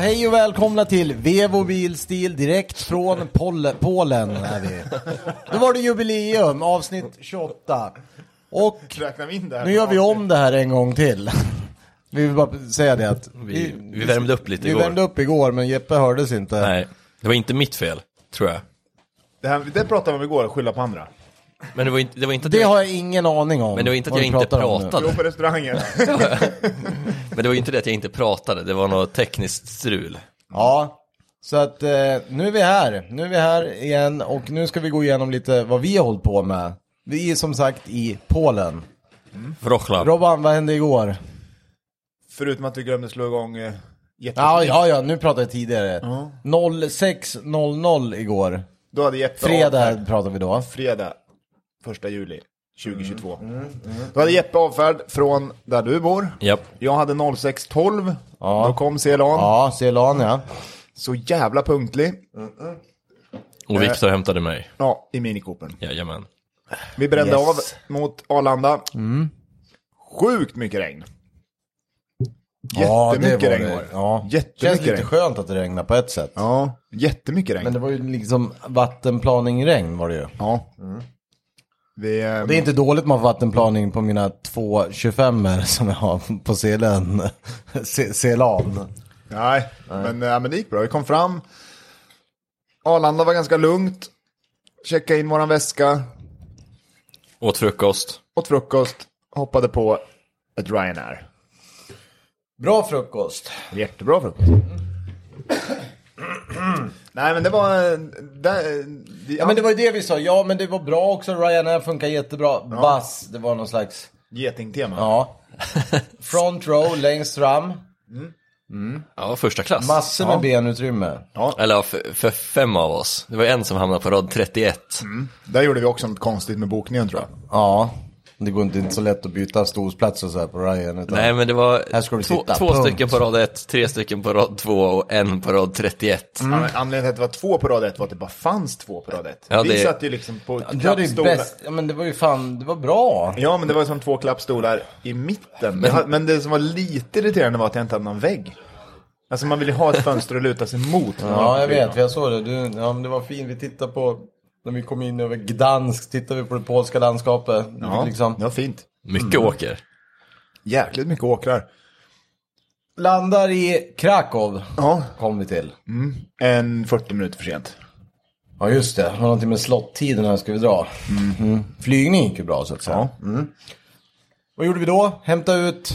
Hej och välkomna till Vevo Bilstil direkt från Pol Polen. Är vi. Då var det jubileum, avsnitt 28. Och Räknar vi in det här? nu gör vi om det här en gång till. Vi vill bara säga det att Vi, vi värmde upp lite vi igår. värmde upp igår men Jeppe hördes inte. Nej, det var inte mitt fel, tror jag. Det, här, det pratade vi om igår, skylla på andra. Men det var inte, det var inte att Det jag, har jag ingen aning om. Men det var inte att vad jag vi inte pratar om nu. pratade. Jo, på restaurangen. men det var inte det att jag inte pratade, det var något tekniskt strul. Ja, så att eh, nu är vi här. Nu är vi här igen och nu ska vi gå igenom lite vad vi har hållit på med. Vi är som sagt i Polen. Wroclaw. Robban, vad hände igår? Förutom att vi glömde slå igång eh, Jeppe. Ja, ja, ja, nu pratade jag tidigare. 06.00 igår. Då hade Jeppe Fredag avfärd. pratade vi då. Fredag, första juli 2022. Då hade Jeppe avfärd från där du bor. Japp. Jag hade 06.12. Ja. Då kom Celan. Ja, Celan ja. Så jävla punktlig. Och Viktor hämtade mig. Ja, i Mini Coopern. Jajamän. Vi brände Yes. av mot Arlanda. Sjukt mycket regn. Ja, det Jättemycket var regn det. var det. Ja. Känns Jättemycket lite regn. skönt att det regnar på ett sätt. Ja, jättemycket regn. Men det var ju liksom vattenplaning-regn var det ju. Ja. Vi, eh, Det är inte dåligt med vattenplaning på mina två 25 som jag har på Selen. Ce- Celan. Nej, Men, äh, men det gick bra. Vi kom fram. Arlanda var ganska lugnt. Checkade in våran väska. Åt frukost. Åt frukost. Hoppade på ett Ryanair. Bra frukost. Jättebra frukost. Nej men det var... Det, det, Ja men det var ju det vi sa, ja men det var bra också, Ryanair funkar jättebra. Buzz, det var någon slags, Getingtema. ja. Front row, längst fram, Ja, första klass. massor med benutrymme. Eller ja, för, för fem av oss. Det var en som hamnade på rad 31. Där gjorde vi också något konstigt med bokningen tror jag. Ja, det går inte, inte så lätt att byta stolsplats och så här på Ryan. Utan... Nej, men det var Här ska du två, sitta, två stycken på rad 1, tre stycken på rad 2 och en på rad 31. Mm. Anledningen till att det var två på rad ett var att det bara fanns två på rad ett. Ja, vi det- satt ju liksom på ju klappstolar. bäst, ja men det var ju fan, det var bra. Ja, men det var som två klappstolar i mitten. Men, men det som var lite irriterande var att jag inte hade någon vägg. Alltså man vill ju ha ett fönster att luta sig mot. Ja jag vet, jag såg det. Du, ja men det var fint, vi tittade på, när vi kom in över Gdansk, tittade vi på det polska landskapet. Ja, liksom, det var fint. Mycket Mm. åker. Jäkligt mycket åkrar. landar i Krakow, Ja, kom vi till. en 40 minuter för sent. Ja just det, det var någonting med slottiderna ska vi dra. Mm. Flygning gick ju bra så att säga. Mm. Vad gjorde vi då? Hämta ut?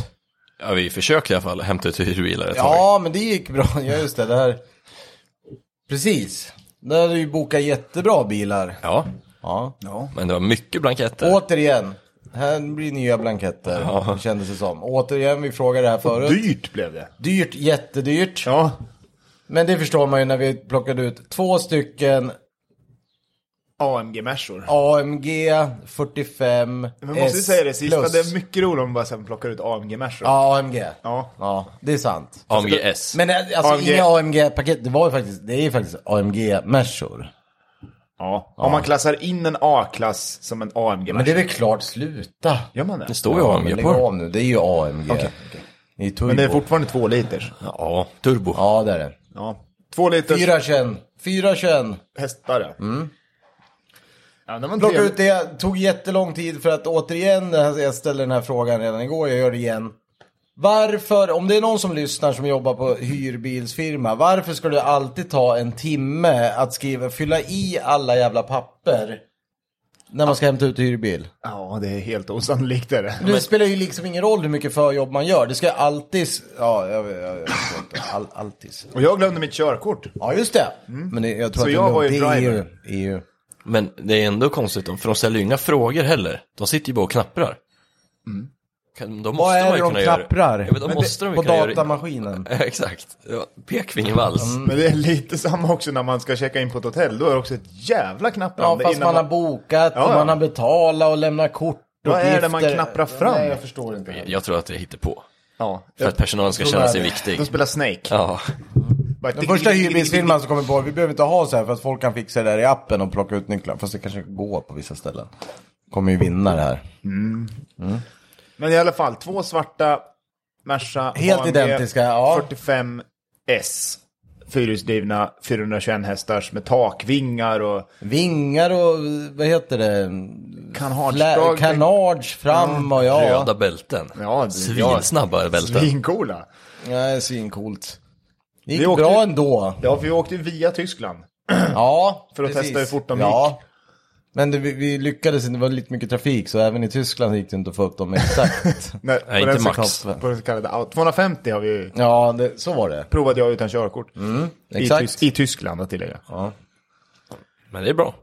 Ja, vi försökte i alla fall hämta ut hyrbilar ett tag. Ja men det gick bra, ja just det, det här. Precis. Där hade vi bokat jättebra bilar. Ja, Ja. Ja. men det var mycket blanketter. Återigen, här blir nya blanketter, Ja. kändes det som. Återigen, vi frågade det här förut. Dyrt blev det. Dyrt, jättedyrt. Ja. Men det förstår man ju när vi plockade ut två stycken AMG-märsor. AMG 45 Men måste S säga det sista, plus. det är mycket roligt om man bara sen plockar ut AMG-märsor. Ja, AMG. Ja. Ja, det är sant. AMG S. Men eh, alltså AMG. inga AMG-paket, det var ju faktiskt, det är ju faktiskt AMG-märsor. Ja. Om man klassar in en A-klass som en AMG-märsor. Men det är väl klart, sluta. Gör man det? Det står ju Ja, men AMG på av nu, det är ju AMG. Okej, Det är turbo. Men det är fortfarande två liters. Ja, turbo. Ja, det är det. Ja. Två liters 421. 421. hästar ja. Ja, Plocka ut det, tog jättelång tid för att återigen, jag ställde den här frågan redan igår, jag gör det igen. Varför, om det är någon som lyssnar som jobbar på hyrbilsfirma, varför ska det alltid ta en timme att skriva, fylla i alla jävla papper när man ska hämta ut hyrbil? Ja, det är helt osannolikt är det. Det spelar ju liksom ingen roll hur mycket förjobb man gör, det ska alltid, ja, jag, jag, jag. All, alltid. Och jag glömde mitt körkort. Ja, just det. Men det, jag tror Så att jag var det ju, driver. EU. Men det är ändå konstigt, för de ställer ju inga frågor heller. De sitter ju bara och knapprar. Kan, då måste Vad är man det ju de kunna göra knapprar? Ja, men då Men måste de ju På kunna göra datamaskinen. Exakt. Ja, Pekfingervals. Men det är lite samma också när man ska checka in på ett hotell. Då är det också ett jävla Ja, knapprande. fast innan man har bokat Ja, ja. man har betalat och lämnat kort. Vad är det man knapprar fram? Nej, jag förstår inte. Jag tror att det hittar på. Ja. För att personalen ska känna jag sig viktig. De spelar Snake. Ja, Bara Den första hyrbilsfirman som kommer på, vi behöver inte ha så här för att folk kan fixa det där i appen och plocka ut nycklar. Fast det kanske går på vissa ställen. Kommer ju vinna det här. Men i alla fall, två svarta Merca Helt AMG identiska, ja. 45 S. Fyrhjulsdrivna 421 hästars med takvingar och Vingar och vad heter det? kanhagdrag. Kanage fram och ja. Röda bälten. Ja, det- Svinsnabba bälten. Svincoola. Nej, svincoolt. Det gick Vi åkte- bra ändå. Ja, för vi åkte ju via Tyskland. Ja, För att precis. testa hur fort de ja. Men det, vi, vi lyckades inte, det var lite mycket trafik så även i Tyskland gick det inte att få upp dem exakt. Nej, Nej, på inte max. så- På den så kallade, ja, 250 har vi ja, det, så var det. provade jag utan körkort. I, exakt. Tys- I Tyskland att tillägga. Ja. Men det är bra.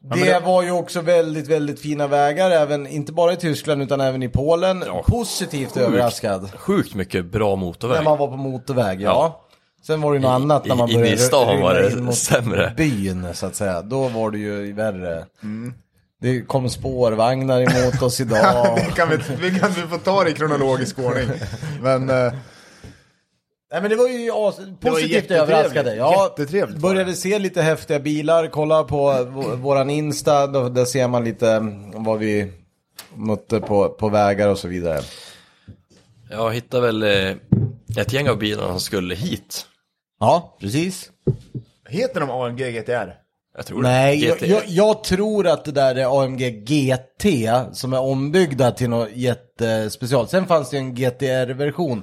Det, det- var ju också väldigt, väldigt fina vägar, även, inte bara i Tyskland utan även i Polen. Positivt överraskad. Sjukt mycket bra motorväg. När man var på motorväg, ja. Ja. Sen var det ju något annat när i- man i började stan var det in mot sämre. byn, så att säga. Då var det ju värre. Det kom spårvagnar emot oss idag. vi, kan, vi, vi kan vi få ta det i kronologisk ordning. Men eh, Nej men det var ju as- positivt överraskade. Ja, Jättetrevligt började se lite häftiga bilar, kolla på v- våran Insta, då, där ser man lite mm, vad vi mötte på, på vägar och så vidare. Jag hittade väl eh, ett gäng av bilarna som skulle hit. Ja, precis. heter de AMG GTR? Jag tror Nej, det. jag, jag, jag tror att det där är AMG GT som är ombyggda till något jättespecial. Sen fanns det ju en GTR-version.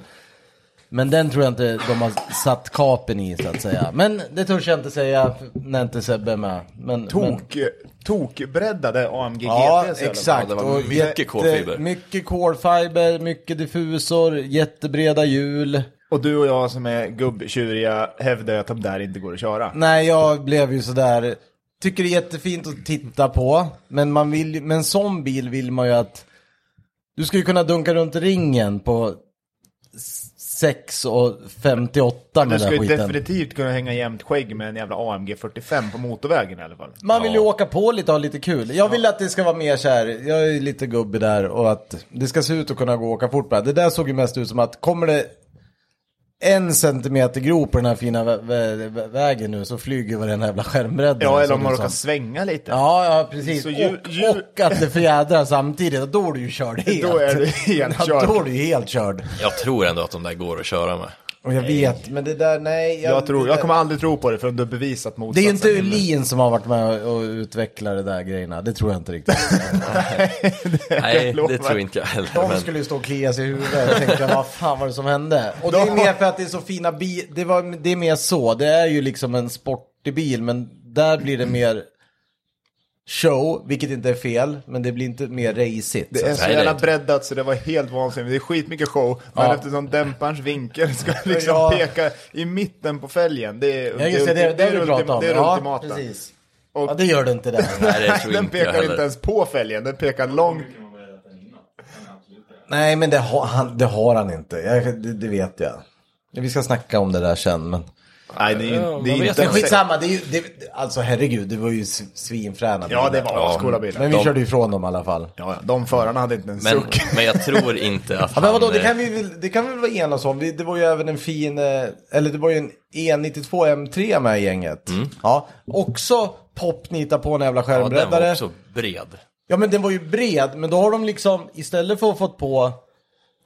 Men den tror jag inte de har satt kapen i så att säga. Men det törs jag inte säga när inte Sebbe är med. Men, men, Tok, tokbreddade AMG Ja, GT. exakt. var Och mycket kolfiber. Mycket kolfiber, mycket diffusor, jättebreda hjul. Och du och jag som är gubbtjuriga hävdar ju att de där inte går att köra. Nej, jag blev ju sådär, tycker det är jättefint att titta på. Men man vill ju- med en sån bil vill man ju att, du ska ju kunna dunka runt ringen på 6 och 58 Du med den skiten. definitivt kunna hänga jämnt skägg med en jävla AMG 45 på motorvägen i alla fall. Man vill ju Ja. åka på lite och ha lite kul. Jag vill att det ska vara mer så här. jag är lite gubbig där och att det ska se ut att kunna gå och åka fort med. Det där såg ju mest ut som att kommer det en centimeter grop på den här fina vä vä vä vägen nu så flyger varenda jävla skärmbredda. Ja, eller om man råkar svänga lite. Ja, ja precis. Så och, ju- och att det fjädrar samtidigt, då är du ju körd helt. Då är du helt Ja, körd. då är du helt körd. Jag tror ändå att de där går att köra med. Och jag vet, men det där, nej. Jag, tror, det jag kommer aldrig tro på det förrän du har bevisat Det är motsatsen. ju inte Ulin som har varit med och utvecklat det där grejerna, det tror jag inte riktigt. Nej, lovar. det tror inte jag heller. De Men skulle ju stå och klia sig i huvudet och tänka vad fan var det som hände? Och det är mer för att det är så fina bil, det, var, det är mer så, det är ju liksom en sportig bil men där blir det mer show, vilket inte är fel, men det blir inte mer racigt. Det är så det jävla breddat så det var helt vansinnigt. Det är skitmycket show, men Ja. eftersom dämparens vinkel ska liksom Ja. peka i mitten på fälgen. Det är, Ja just det, det, det, pratat ultima- om. Det är det ja, ultimata. precis. Och Ja, det gör det inte där. nej, det den inte pekar inte ens på fälgen, den pekar långt. Nej, men det har han, det har han inte. Jag, det, det vet jag. Vi ska snacka om det där sen, men... Nej, det är, ju- Ja, det är inte Men en skitsamma, det är ju, det, alltså herregud, det var ju svinfräna Ja, det bilar. var ascoola bilar. Men vi De- körde ifrån dem i alla fall. Ja, ja, de förarna hade inte en Men, suck. men jag tror inte att Ja, men vadå, han, det eh, kan vi väl, det kan vi väl vara enas om. Vi- Det var ju även en fin, eh, eller det var ju en E92 M3 med i gänget. Ja, också popnita på en jävla Ja, den skärmbreddare. var Ja, också bred. men den var ju bred, men då har de liksom, istället för att fått på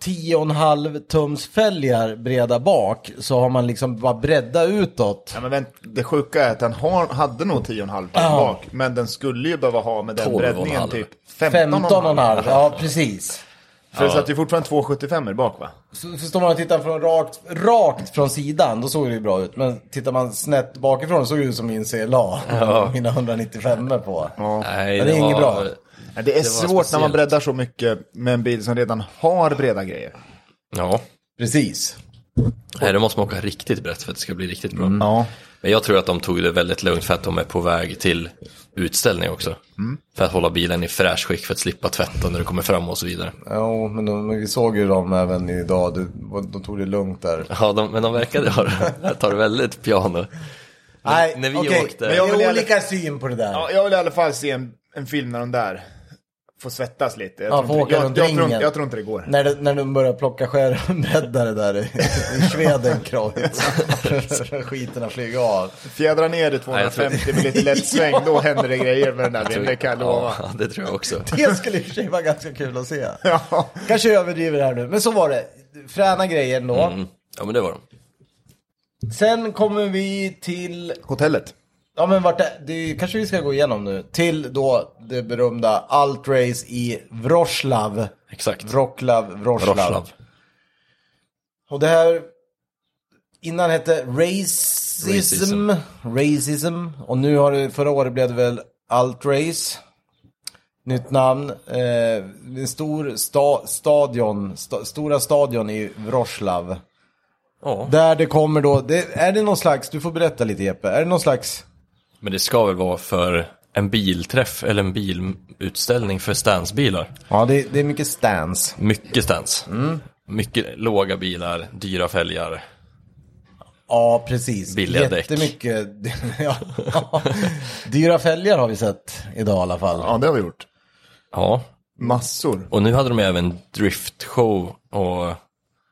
10,5 tums fälgar breda bak, så har man liksom bara bredda utåt. Ja, men vänt, det sjuka är att den har, hade nog 10,5 ton Ja. bak, men den skulle ju behöva ha med den 12,5. breddningen typ 15,5. 15,5, ja precis. För det satt ju fortfarande 2,75 bak va? Så, så står man och tittar från rakt, rakt från sidan, då såg det ju bra ut. Men tittar man snett bakifrån såg det ut som min CLA. Mina 195 på. Nej, Ja, det är inget bra. Det är var svårt när man speciellt. breddar så mycket med en bil som redan har breda grejer. Ja, Precis. nej, då måste man åka riktigt brett för att det ska bli riktigt bra. Ja. Men jag tror att de tog det väldigt lugnt för att de är på väg till utställning också. För att hålla bilen i fräsch skick för att slippa tvätta när du kommer fram och så vidare. Ja, men, de, men vi såg ju dem även idag. De, de tog det lugnt där. Ja, de, men de verkade ha det, ta det väldigt piano. Nej, när vi okej. åkte- Det Men jag vill är gärna- olika syn på det där. Ja, jag vill i alla fall se en, en film när de där får svettas lite. Jag, Ja, tror, inte, jag, runt jag, tror, jag tror inte det går. När, det, när de börjar plocka skärbräddare där i, i Schwedenkreuz. Skiterna flyger av. Fjädra ner det 250 med lite lätt sväng, då händer det grejer med den där bilen, det kan jag lova. Ja, det tror jag också. Det skulle i och för sig vara ganska kul att se. Ja. Kanske överdriver här nu, men så var det. Fräna grejer ändå. Mm. Ja, men det var de. Sen kommer vi till, Hotellet. Ja men vart det, det kanske vi ska gå igenom nu. Till då det berömda Altrace i Wroclaw. Exakt. Wroclaw, Wroclaw. Wroclaw. Och det här innan hette Racism. Racism. Racism. Och nu har det, förra året blev det väl Altrace. Nytt namn. Eh, en stor sta, stadion, sta, stora stadion i Wroclaw. Ja, Där det kommer då, det, är det någon slags, du får berätta lite Jeppe, är det någon slags, men det ska väl vara för en bilträff eller en bilutställning för stansbilar. ja det, det är mycket stance. Mycket stans. Mycket låga bilar, dyra fälgar. Ja, precis. Billiga däck. Jättemycket. ja. Dyra fälgar har vi sett idag i alla fall. Ja, det har vi gjort. Ja, Massor. och nu hade de även driftshow och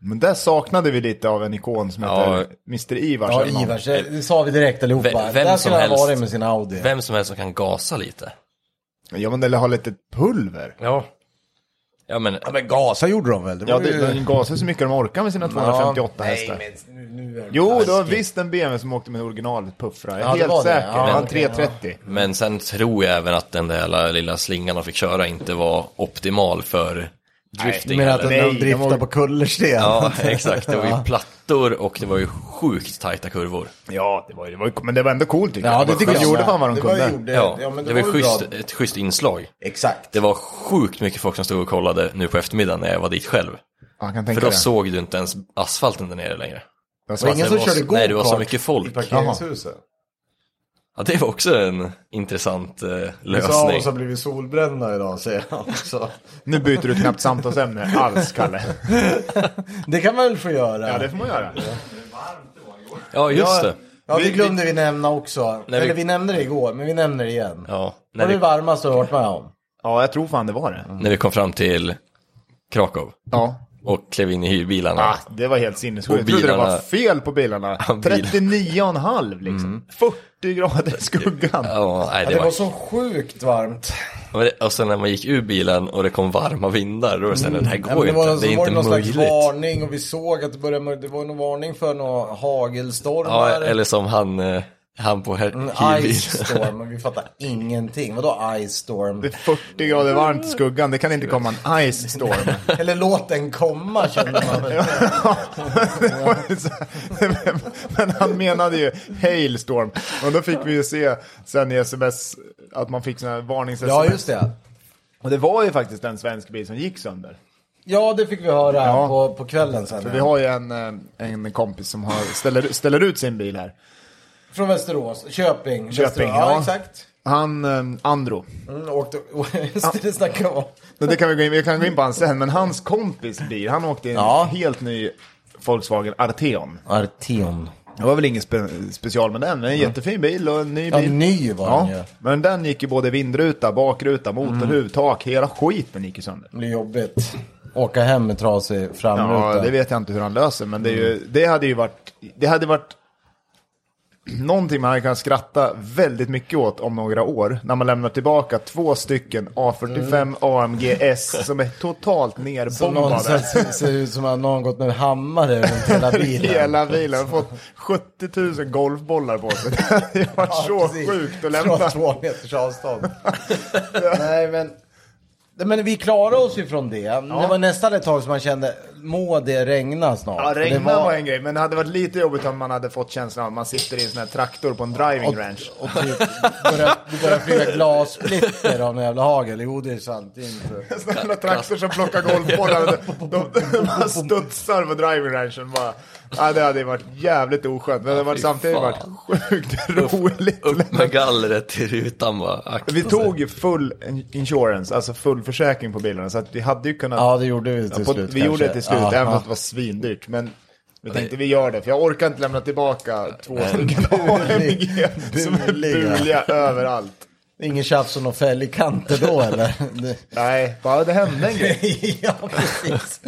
Men där saknade vi lite av en ikon som Ja. heter Mr. Ivars. Ja. Ivars, det det sa vi direkt allihopa. Vem- vem Där som skulle han helst. varit med sin Audi. vem som helst som kan gasa lite. Ja, men eller ha lite pulver. Ja. Ja men, Ja, men gasa gjorde de väl? Det Ja, var ju... det, de gasar så mycket de orkar med sina 258 hästar. Nej, men nu, nu är det Jo, det var visst en BMW som åkte med original puffra. Jag är Ja, det helt var det. säker. Ja, Han okej, 330. men sen tror jag även att den där lilla slingan de fick köra inte var optimal för drifting. Men att Nej, de driftar de var- på kullersten. Ja, exakt. Det var ju plattor och det var ju sjukt tajta kurvor. Ja, det var, det var, men det var ändå coolt tycker Ja, jag. det De tycker jag gjorde fan vad de det var kunde. ju- gjorde- Ja, ja, men det, var ju schysst, bra. ett schysst inslag. Exakt. Det var sjukt mycket folk som stod och kollade nu på eftermiddagen när jag var dit själv. Ja, jag kan För tänka då det. såg du inte ens asfalten där nere längre. Det Det var var ingen det som var körde så- nej, det var så go-kart mycket folk. I parkeringshuset. Ja, det var också en intressant eh, lösning. oss har blivit solbrända idag, säger han också. Nu byter du knappt samtalsämne alls, Kalle. Det kan man väl få göra? Ja, det får man göra. Ja, just Ja, det. Ja, det Vi- glömde vi nämna också. När vi- Eller vi nämnde det igår, men vi nämner det igen. Ja, när är det vi, varmaste du har varit med om? Ja, jag tror fan det var det. när vi kom fram till Krakow Ja. Och klev in i hyrbilarna. Ah, det var helt sinnessjukt. Och Jag trodde det bilarna- var fel på bilarna. Ja, bil- 39,5 liksom. 40 grader i skuggan. Ja, nej, Ja, det det var var... så sjukt varmt. Och sen när man gick ur bilen och det kom varma vindar, då var det såhär, det här Ja, går ju det var, inte, det är var inte det någon möjligt. slags varning och vi såg att det började, det var någon varning för några hagelstormar. Ja, eller som han, eh, han på her- En hyrbil. Ice storm, men vi fattar ingenting. Vadå ice storm? Det är 40 grader varmt i skuggan. Det kan inte komma en ice storm. Eller låt den komma kände man så- Men han menade ju hailstorm. Och då fick vi ju se sen i sms att man fick sådana här varnings Ja, just det. Och det var ju faktiskt en svensk bil som gick sönder. Ja, det fick vi höra Ja. på, på kvällen sen. För vi har ju en, eh, en kompis som har, ställer, ställer ut sin bil här. Från Västerås, Köping. Köping, Västerås. ja. ja. exakt. Han, eh, Andro. Mm, åkte, just det, snackade om. Det kan vi, gå in, vi kan gå in på han sen, men hans kompis bil, han åkte en Ja. helt ny Volkswagen Arteon. Arteon. Det var väl inget spe, special med den, men en jättefin bil och en ny Ja, bil. ny var den Ja, ju. men den gick ju både vindruta, bakruta, motorhuv, tak, hela skiten gick ju sönder. Det blir jobbigt. Åka hem med trasig framruta. Ja, det vet jag inte hur han löser, men det, är ju, det hade ju varit, det hade varit någonting man kunnat skratta väldigt mycket åt om några år, när man lämnar tillbaka två stycken A45 AMG S som är totalt Som nerbombade. någon ser, ser ut som att någon gått med hammare runt hela bilen. Hela bilen fått 70 000 golfbollar på sig. Det ju varit så precis. sjukt att Från lämna. två meters avstånd. Nej, men... Men vi klarade oss ju från det. Det var nästan ett tag som man kände, må det regna snart? Ja, regna det var... en grej, men det hade varit lite jobbigt om man hade fått känslan av att man sitter i en sån här traktor på en driving range. Och typ börjar, det börjar flyga glassplitter av någon jävla hagel. Jo, det är sant. Det är inte... Såna jävla traktor som plockar golfbollar. De, de, de bara studsar på driving rangen bara. Ja, det hade varit jävligt oskönt. Men det hade samtidigt varit sjukt roligt. Upp med gallret i rutan bara. Vi tog ju full insurance, alltså full försäkring på bilarna. Så att vi hade ju kunnat Ja, det gjorde vi till På, slut vi gjorde det till slut, Ja, även ja. fast det var svindyrt. Men vi tänkte vi gör det, för jag orkar inte lämna tillbaka två stycken AMG som är Buliga. överallt. Ingen tjafs och någon fäll i kanter då eller? Nej, bara det hände en grej. ja, precis.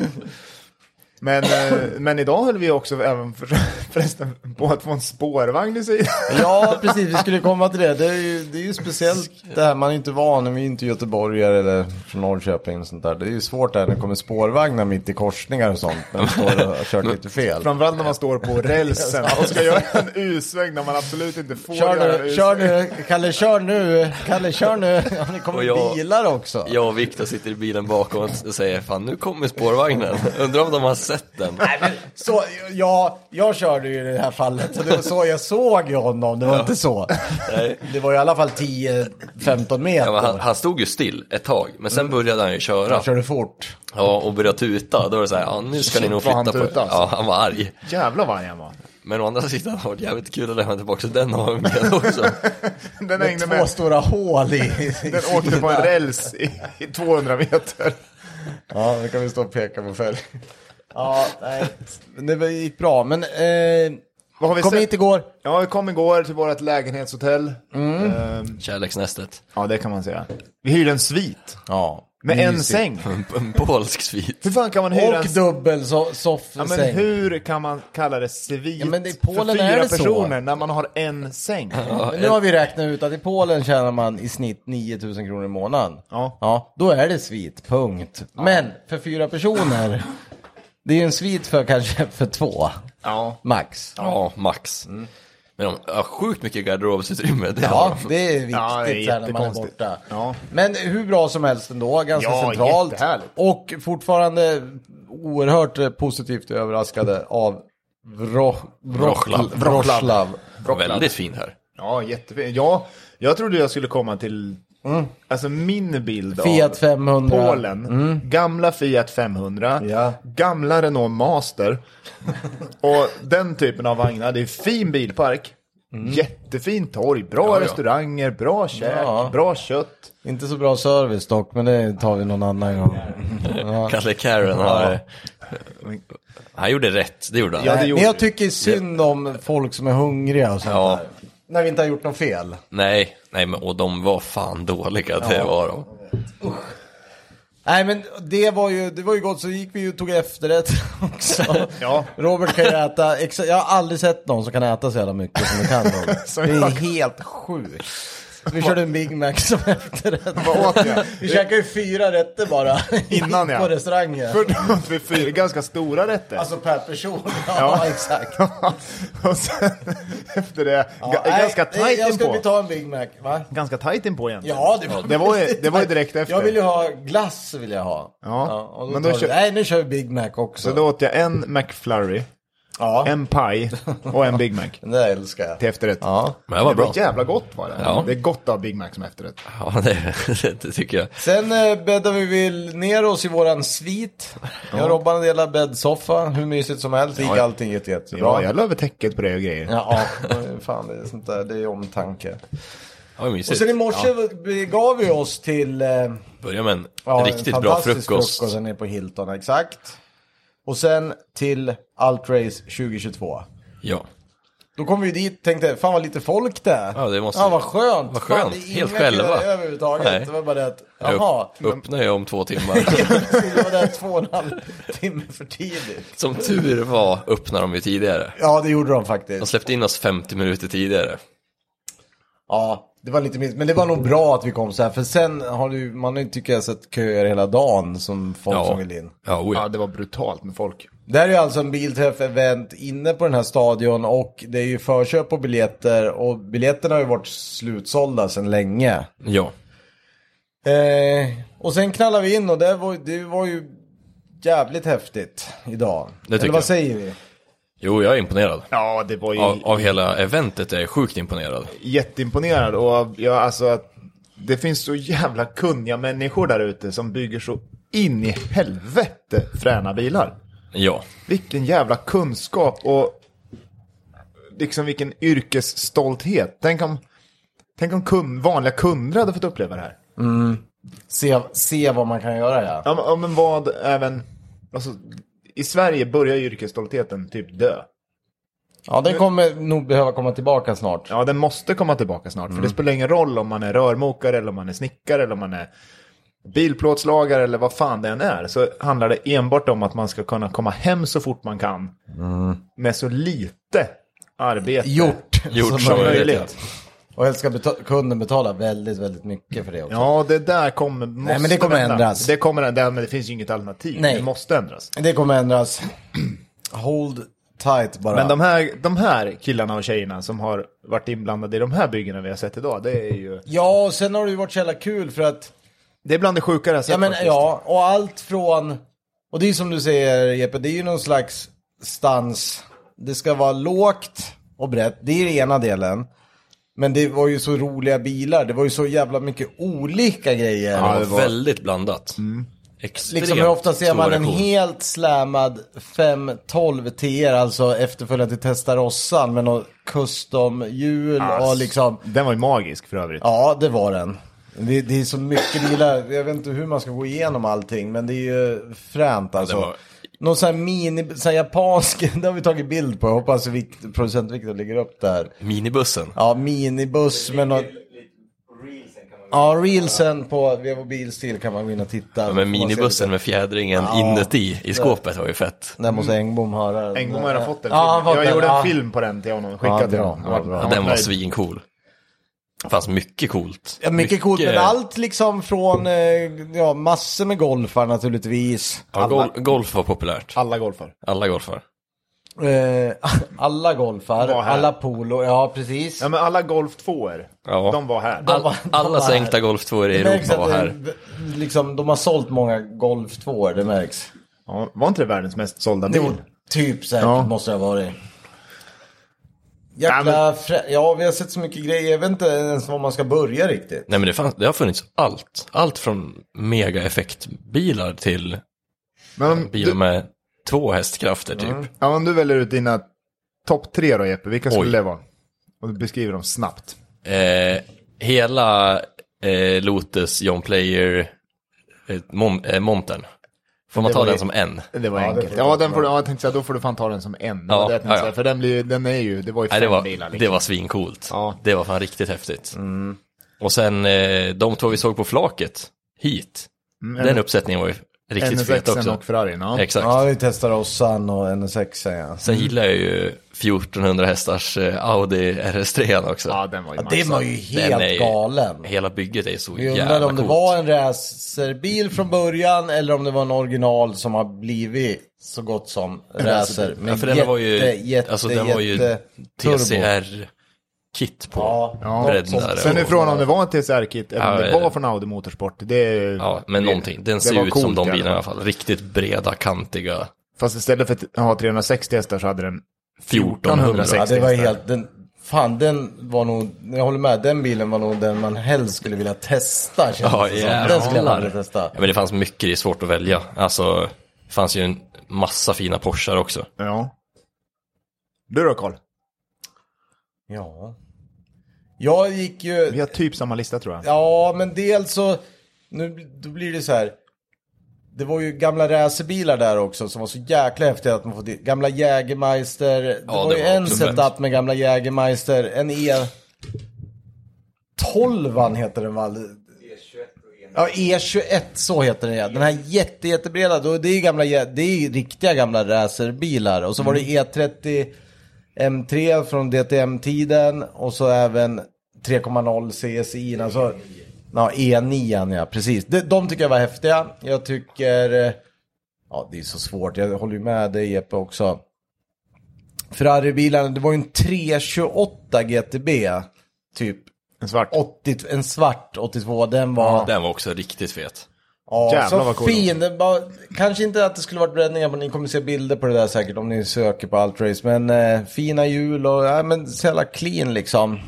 Men, eh, men idag höll vi också även för, förresten på att få en spårvagn i sidan. Ja, precis. Vi skulle komma till det. Det är ju, det är ju speciellt det här. Man är inte van. Vi är inte göteborgare eller från Norrköping och sånt där. Det är ju svårt där när det kommer spårvagnar mitt i korsningar och sånt. När man står och har kört lite fel. Framförallt när man står på rälsen och ska göra en U-sväng när man absolut inte får Kör göra nu, kör U-sväng. nu, Kalle kör nu, Kalle kör nu. Ja, det Och kommer jag- bilar också. Jag och Viktor sitter i bilen bakom och säger fan nu kommer spårvagnen. Undrar om de har sett den. Nej, men så, ja, jag körde ju i det här fallet. Så det var så jag såg ju honom. Det var inte så. Nej. Det var i alla fall 10-15 meter. Ja, han, han stod ju still ett tag, men sen började han ju köra. Han körde fort. Ja, och började tuta. Då var det så här, ja nu ska ni Shit, nog vad han flytta på alltså. Ja, han var arg. Jävlar vad arg han var. Men å andra sidan har det jävligt kul att lämna tillbaka den ungen också. Den Med hängde två med. stora hål i. Den åkte på en räls i, i 200 meter. Ja, nu kan vi stå och peka på fälg. Ja, nej. Det gick bra, men eh, Vad har vi kom sett? hit igår. Ja, vi kom igår till vårt lägenhetshotell. Ehm, Kärleksnästet. ja, det kan man säga. Vi hyrde en svit. Ja. Med en mysigt. säng. En, en polsk svit. Hur fan kan man hyra Och en dubbel so Ja, soffsäng. men hur kan man kalla det svit Ja, men i Polen för är fyra det så. personer när man har en säng? Men nu har vi räknat ut att i Polen tjänar man i snitt 9000 kronor i månaden. Ja. Ja, då är det svit, punkt. Men för fyra personer, det är ju en svit för kanske för två, Ja. max. Ja, max. Men de har sjukt mycket garderobsutrymme. Det Ja, de. det är viktigt Ja, det är när man är borta. Ja. Men hur bra som helst ändå, ganska Ja, centralt. Och fortfarande oerhört positivt överraskade av Vro... Wroclaw. Wroclaw. Väldigt fin här. Ja, jättefint. Ja, jag trodde jag skulle komma till, alltså min bild Fiat av 500. Polen. Gamla Fiat 500, Ja. gamla Renault Master. och den typen av vagnar, det är fin bilpark. Jättefin torg, bra Ja, ja. restauranger, bra käk, Ja. bra kött. Inte så bra service dock, men det tar vi någon annan gång. Ja. Kalle Karen har... Han gjorde rätt, det gjorde han. Ja, det gjorde men jag tycker synd om folk som är hungriga och sånt Ja. där. När vi inte har gjort något fel. Nej, nej men och de var fan dåliga, det var de. Nej men det var ju, det var ju gott, så gick vi ju och tog efterrätt också. Ja. Robert kan ju äta, exa- jag har aldrig sett någon som kan äta så jävla mycket som du kan Robert. Det är helt sjukt. Vi körde en Big Mac som efterrätt. Vad åt jag? Vi käkade ju fyra rätter bara. Innan, ja. På restaurangen. För då åt vi fyra ganska stora rätter. Alltså per person. Ja, Ja. exakt. och sen efter det, Ja, nej, ganska tajt Jag skulle inpå. ta en Big Mac, va? Ganska tajt inpå egentligen. Ja, det var, det var ju- det var ju direkt efter. Jag vill ju ha glass, vill jag ha. Ja, och då men då kör- Nej, nu kör vi Big Mac också. Så då åt jag en McFlurry, ja, en paj och en Big Mac den där älskar jag. till efterrätt. Ja. Men det var bra. jävla gott var det. Ja. Det är gott av Big Mac som efterrätt. Ja, det, det tycker jag. Sen eh, bäddade vi väl ner oss i våran svit. Jag och Robban delade bäddsoffa, hur mysigt som helst. Det gick Ja. allting jätte, jättebra. Ja, jag la över täcket på det och grejer. Ja, ja, fan det är sånt där, det är omtanke. Det var. Och sen i morse begav vi oss till eh, Börja med en ja, riktigt en bra fantastisk frukost. frukost nere på Hilton, exakt. Och sen till Altrace 2022. Ja. Då kom vi dit tänkte, fan vad lite folk det är. Ja, det måste- Ja, vad skönt. vad skönt. Fan, det är Helt själva. överhuvudtaget. Nej. Det var bara det att, jaha. upp, öppnar jag om två timmar. Det var där två och en halv timme för tidigt. Som tur var öppnade de ju tidigare. Ja, det gjorde de De faktiskt. släppte in oss 50 minuter tidigare. Ja, det var lite minst. Men det var nog bra att vi kom så här. För sen har du, man har ju tycker jag sett köer hela dagen som folk Ja, som vill in. ja, oh Ja, ja. det var brutalt med folk. Det här är ju alltså en bilträff-event inne på den här stadion och det är ju förköp på biljetter och biljetterna har ju varit slutsålda sedan länge. ja. Eh, och sen knallar vi in och det var, det var ju jävligt häftigt idag. Det Eller vad jag. säger vi? Jo, jag är imponerad. Ja, det var ju Av, av hela eventet är jag sjukt imponerad. jätteimponerad. Och jag, alltså, att det finns så jävla kunniga människor där ute som bygger så in i helvete fräna bilar. Ja. Vilken jävla kunskap och liksom vilken yrkesstolthet. Tänk om, tänk om kund, vanliga kunder hade fått uppleva det här. Se, se vad man kan göra ja. Ja, men, ja, men vad även, alltså, i Sverige börjar yrkesstoltheten typ dö. Ja, den kommer nog behöva komma tillbaka snart. Ja, den måste komma tillbaka snart. För det spelar ingen roll om man är rörmokare eller om man är snickare eller om man är bilplåtslagare eller vad fan det än är, så handlar det enbart om att man ska kunna komma hem så fort man kan. Med så lite arbete. Gjort, Gjort som som möjligt. Och helst ska beta- kunden betala väldigt, väldigt mycket för det också. Ja, det där kommer, måste men det kommer vända. ändras. Det kommer ändras, men det finns ju inget alternativ. Nej. Det måste ändras. Det kommer ändras. Hold tight bara. Men de här, de här killarna och tjejerna som har varit inblandade i de här byggena vi har sett idag, det är ju... Ja, och sen har det ju varit så jävla kul för att Det är bland det sjukare jag sett Ja men faktiskt. ja, och allt från, och det är som du säger Jeppe, det är ju någon slags stans, det ska vara lågt och brett, det är den ena delen. Men det var ju så roliga bilar, det var ju så jävla mycket olika grejer. Ja, det var- Väldigt blandat. Extremt Liksom hur ofta ser man en helt slammad 512 TR, alltså efterföljande till Testarossan med något custom-hjul och liksom, Den var ju magisk för övrigt. Ja, det var den. Det, det är så mycket bilar, jag vet inte hur man ska gå igenom allting, men det är ju fränt alltså. det var- Någon sån här mini, sån här japansk, det har vi tagit bild på, jag hoppas Vikt, producent Viktor lägger upp där. Minibussen. Ja, minibuss med något... Ja, reelsen på Vevo Bilstil kan man gå in och titta. Ja, men minibussen med fjädringen Ja. inuti i skåpet var ju fett. Den måste Engbom höra. Engblom har fått en Ja, Jag den, gjorde ja. en film på den till honom, skickade Ja, till honom. Ja, den var svincool. Det fanns mycket coolt. Ja, mycket coolt, men allt liksom från, eh, ja, massor med golfar naturligtvis. Ja, gol golf var populärt. Alla golfar. Alla golfar. Eh, alla golfar, alla polo, ja precis. Ja men alla Golf 2 Ja. de var här. All, de alla sänkta Golf 2 i Det Europa var här. det- Liksom, de har sålt många Golf 2 det märks. Ja, var inte det världens mest sålda Det bil? var typ säkert, Ja. måste det ha varit. Jäkla frä... Ja, vi har sett så mycket grejer, jag vet inte ens var man ska börja riktigt. Nej men det, fanns, det har funnits allt. Allt från mega-effektbilar till Men bilar du, med två hästkrafter typ. ja, om du väljer ut dina topp tre då Jeppe, vilka skulle Oj. det vara? Och du beskriver dem snabbt. Eh, hela eh, Lotus John Player eh, mom, eh, montern. Får man Det ta den ju- som en? Det var Ja, det enkelt. du ja, den får, ja, jag tänkte säga, då får du fan ta den som en. Det Ja, var det ja, ja. säga, För den, blir, den är ju, det var ju Nej, fem det var, bilar. Liksom. det var svincoolt. Ja. Det var fan riktigt häftigt. Och sen eh, de två vi såg på flaket, hit. Mm, Den uppsättningen var ju riktigt fet också. och Ferrarin, ja. Exakt. Ja, vi testar Ossan och NSX ja. Sen gillar jag ju 1400 hästars eh, Audi RS3 också. Ja, den var ju ja det var ju Den helt är ju- galen. Hela bygget är så Vi jävla undrade om det coolt. var en racerbil från början eller om det var en original som har blivit så gott som racer. Ja, för den var ju, jätte, alltså den var ju turbo. TCR-kit på Ja, bredden där. Sen är frågan om det var en TCR-kit eller om Ja, det var från Audi Motorsport. Det, Ja, men någonting. Den det ser ut som de bilarna i alla fall. Riktigt breda, kantiga. Fast istället för att ha 360 hästar så hade den 1400. Ja, det var helt, den, fan den var nog, jag håller med, den bilen var nog den man helst skulle vilja testa Ja, det jävlar. Den skulle jag vilja testa. Ja, men det fanns mycket, det är svårt att välja. Alltså, det fanns ju en massa fina Porschar också. Ja. Du då Karl? Ja. Jag gick ju... Vi har typ samma lista tror jag. Ja, men dels så, nu då blir det så här. Det var ju gamla racerbilar där också som var så jäkla häftiga att man får dit. Gamla Jägermeister. Det Ja, var det ju var en setup med gamla Jägermeister. En E... 12 heter den va? Ja, E21 så heter den ja. Den här jätte, jättebreda, då, det är ju gamla, det är riktiga gamla racerbilar. Och så var det E30 M3 från DTM-tiden och så även 3.0 CSI. Alltså, ja, E9 ja, precis. De, de tycker jag var häftiga. Jag tycker, eh, ja det är så svårt, jag håller ju med dig Jeppe också. Ferrari-bilarna, det var ju en 328 GTB, typ En svart. 80, en svart 82, den var... Den var också riktigt fet. Ja, Jävlar så vad cool. fin. Det var, kanske inte att det skulle varit breddningar, men ni kommer se bilder på det där säkert om ni söker på Altrace. Men eh, fina hjul och ja, men så jävla clean liksom.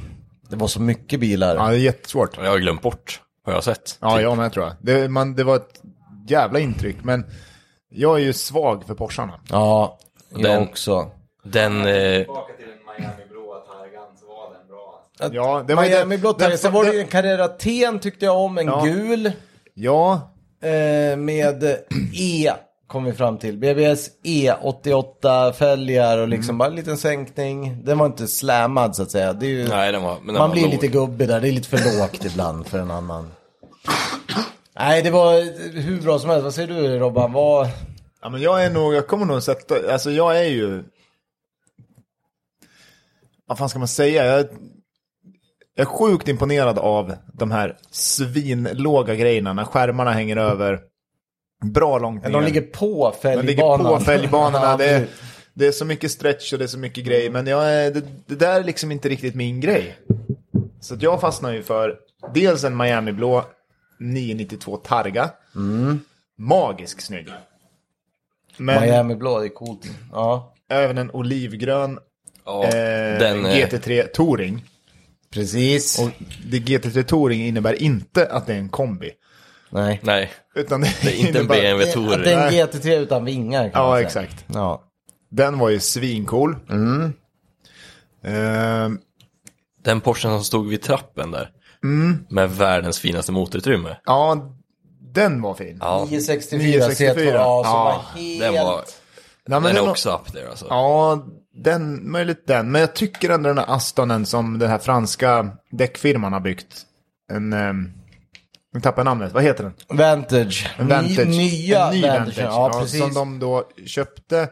Det var så mycket bilar. Ja, det är jättesvårt. Jag har glömt bort vad jag har sett. Ja, Typ. jag med tror jag. Det, man, det var ett jävla intryck, men jag är ju svag för Porscharna. Ja, jag Den- också. Den, eh, Tillbaka till den Miami-blåa Targan så var den bra. Ja, det var Miami den- Sen var det ju en Carrera Ten tyckte jag om, en Ja. gul. Ja, Eh, med E, kom vi fram till. BBS E88 fälgar och Mm. liksom bara en liten sänkning. Den var inte slammad så att säga. Det är ju... nej den var, men den Man var blir låg. lite gubbig där, det är lite för lågt ibland för en annan. Nej, det var hur bra som helst. Vad säger du Robban? Vad... Ja, men jag är nog, jag kommer nog sätta, alltså jag är ju... Vad fan ska man säga? Jag, jag är sjukt imponerad av de här svinlåga grejerna när skärmarna hänger över bra långt ner. De ligger på De ligger fälgbanan. på fälgbanorna. Ja, det, är, det är så mycket stretch och det är så mycket grejer. Men jag är, det, det där är liksom inte riktigt min grej. Så att jag fastnar ju för dels en Miami blå 992 Targa. Magisk snygg. Men Miami blå, det är coolt. Ja, även en olivgrön Ja, eh, den, eh, GT3 Touring. Precis. Och det GT3 Touring innebär inte att det är en kombi. Nej. Nej, Utan det, det är inte en BMW Touring. det är en GT3 utan vingar kan Ja, man säga. exakt. Ja. Den var ju svincool. Mm. Eh, Den Porschen som stod vid trappen där. Mm. Med världens finaste motorutrymme. ja, den var fin. Ja, 964, 964. C2A som Ja, var helt... den var, Ja, men den den är var- också up there alltså. Ja, den, möjligt den. Men jag tycker ändå den här Astonen som den här franska däckfirman har byggt. En, um, nu tappar jag namnet, vad heter den? Vantage. En Vantage. Ny, nya en ny Vantage. Vantage. Ja, precis. Som de då köpte.